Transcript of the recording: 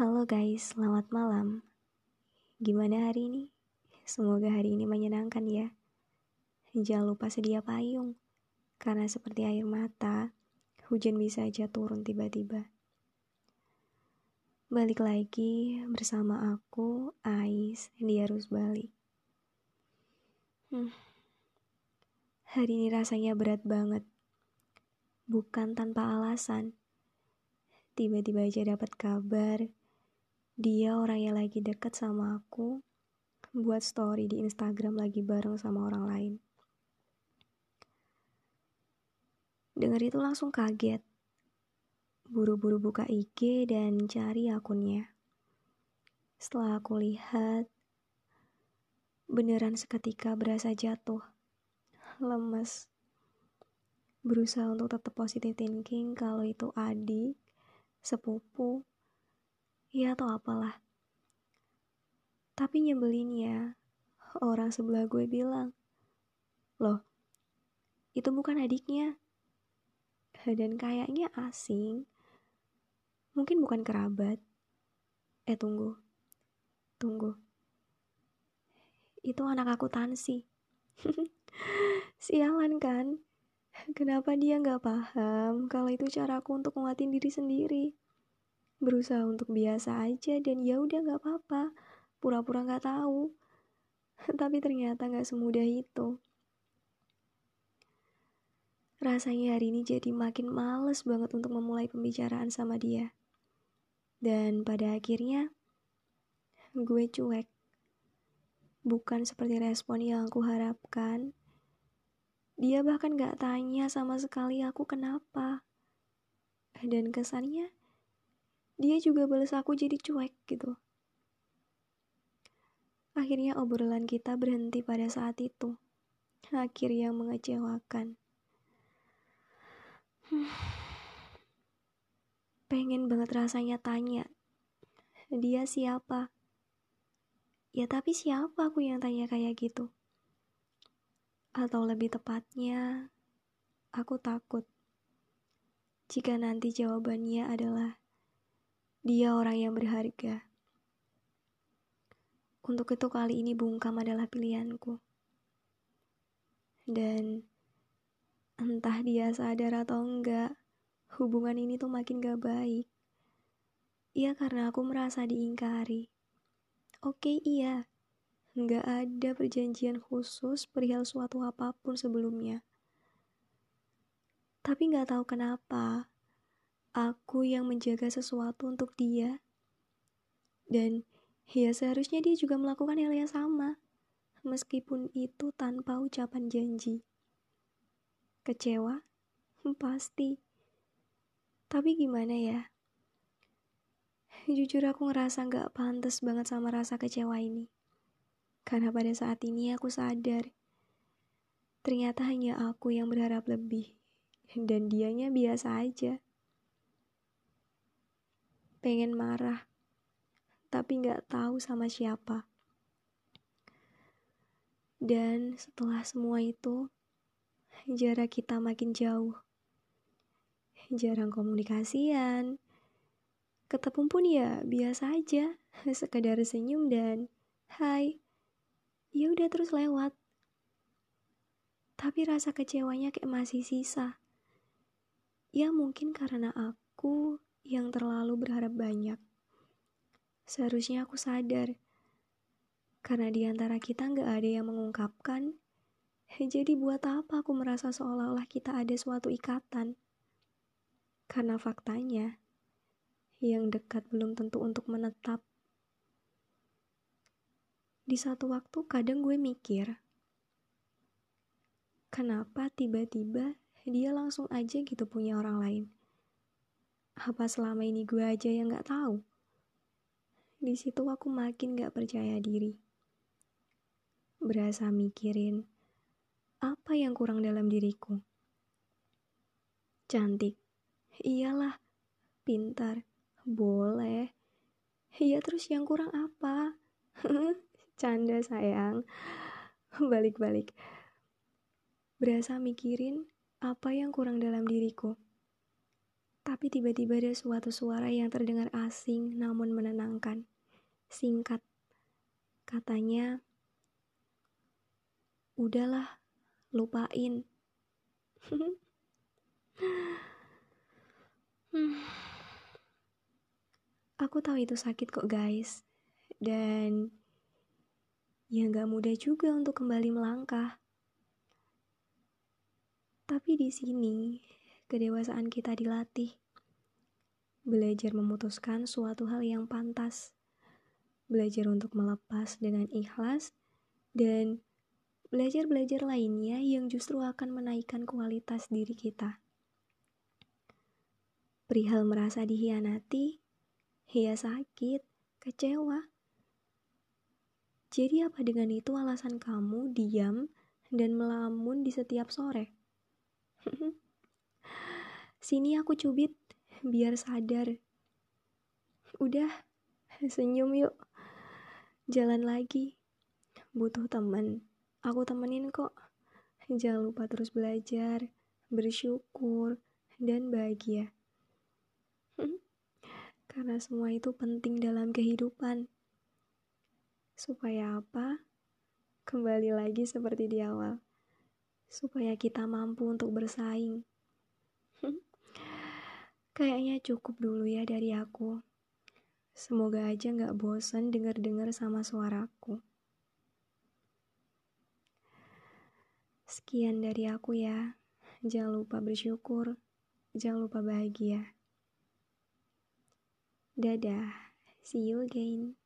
Halo guys, selamat malam. Gimana hari ini? Semoga hari ini menyenangkan ya. Jangan lupa sedia payung, karena seperti air mata, hujan bisa aja turun tiba-tiba. Balik lagi bersama aku, Ais, di Arus Bali. Hmm. Hari ini rasanya berat banget. Bukan tanpa alasan. Tiba-tiba aja dapat kabar dia orang yang lagi deket sama aku buat story di Instagram lagi bareng sama orang lain. Dengar itu langsung kaget. Buru-buru buka IG dan cari akunnya. Setelah aku lihat, beneran seketika berasa jatuh. Lemes. Berusaha untuk tetap positive thinking kalau itu adik, sepupu, ya atau apalah. Tapi nyebelinnya, orang sebelah gue bilang, loh, itu bukan adiknya. Dan kayaknya asing, mungkin bukan kerabat. Eh tunggu, tunggu. Itu anak aku Tansi. Sialan kan? Kenapa dia nggak paham kalau itu caraku untuk nguatin diri sendiri? Berusaha untuk biasa aja dan ya udah nggak apa-apa. Pura-pura nggak tahu. Tapi ternyata nggak semudah itu. Rasanya hari ini jadi makin males banget untuk memulai pembicaraan sama dia. Dan pada akhirnya gue cuek. Bukan seperti respon yang aku harapkan. Dia bahkan gak tanya sama sekali aku kenapa. Dan kesannya dia juga balas aku jadi cuek gitu. Akhirnya obrolan kita berhenti pada saat itu. Akhir yang mengecewakan. Pengen banget rasanya tanya, dia siapa? Ya tapi siapa aku yang tanya kayak gitu? Atau lebih tepatnya, aku takut jika nanti jawabannya adalah dia orang yang berharga. Untuk itu kali ini bungkam adalah pilihanku. Dan entah dia sadar atau enggak, hubungan ini tuh makin gak baik. Iya karena aku merasa diingkari. Oke iya, nggak ada perjanjian khusus perihal suatu apa pun sebelumnya. Tapi nggak tahu kenapa, aku yang menjaga sesuatu untuk dia. Dan ya seharusnya dia juga melakukan hal yang sama, meskipun itu tanpa ucapan janji. Kecewa? Pasti. Tapi gimana ya? Jujur aku ngerasa gak pantas banget sama rasa kecewa ini. Karena pada saat ini aku sadar, ternyata hanya aku yang berharap lebih. Dan dianya biasa aja pengen marah, tapi nggak tahu sama siapa. Dan setelah semua itu, jarak kita makin jauh. Jarang komunikasian. Ketemu pun ya biasa aja, sekedar senyum dan hai. Ya udah terus lewat. Tapi rasa kecewanya kayak masih sisa. Ya mungkin karena aku yang terlalu berharap banyak. Seharusnya aku sadar, karena di antara kita nggak ada yang mengungkapkan, jadi buat apa aku merasa seolah-olah kita ada suatu ikatan? Karena faktanya, yang dekat belum tentu untuk menetap. Di satu waktu kadang gue mikir, kenapa tiba-tiba dia langsung aja gitu punya orang lain? Apa selama ini gue aja yang gak tahu? Di situ aku makin gak percaya diri. Berasa mikirin, apa yang kurang dalam diriku? Cantik, iyalah. Pintar, boleh. Iya terus yang kurang apa? Canda sayang. Balik-balik. Berasa mikirin apa yang kurang dalam diriku. Tapi tiba-tiba ada suatu suara yang terdengar asing namun menenangkan. Singkat. Katanya, udahlah, lupain. Aku tahu itu sakit kok guys. Dan ya gak mudah juga untuk kembali melangkah. Tapi di sini kedewasaan kita dilatih. Belajar memutuskan suatu hal yang pantas. Belajar untuk melepas dengan ikhlas dan belajar-belajar lainnya yang justru akan menaikkan kualitas diri kita. Perihal merasa dihianati, ya sakit, kecewa. Jadi apa dengan itu alasan kamu diam dan melamun di setiap sore? Sini aku cubit biar sadar. Udah, senyum yuk. Jalan lagi. Butuh temen. Aku temenin kok. Jangan lupa terus belajar, bersyukur, dan bahagia. Karena semua itu penting dalam kehidupan. Supaya apa? Kembali lagi seperti di awal. Supaya kita mampu untuk bersaing. Kayaknya cukup dulu ya dari aku. Semoga aja gak bosan denger-denger sama suaraku. Sekian dari aku ya. Jangan lupa bersyukur. Jangan lupa bahagia. Dadah. See you again.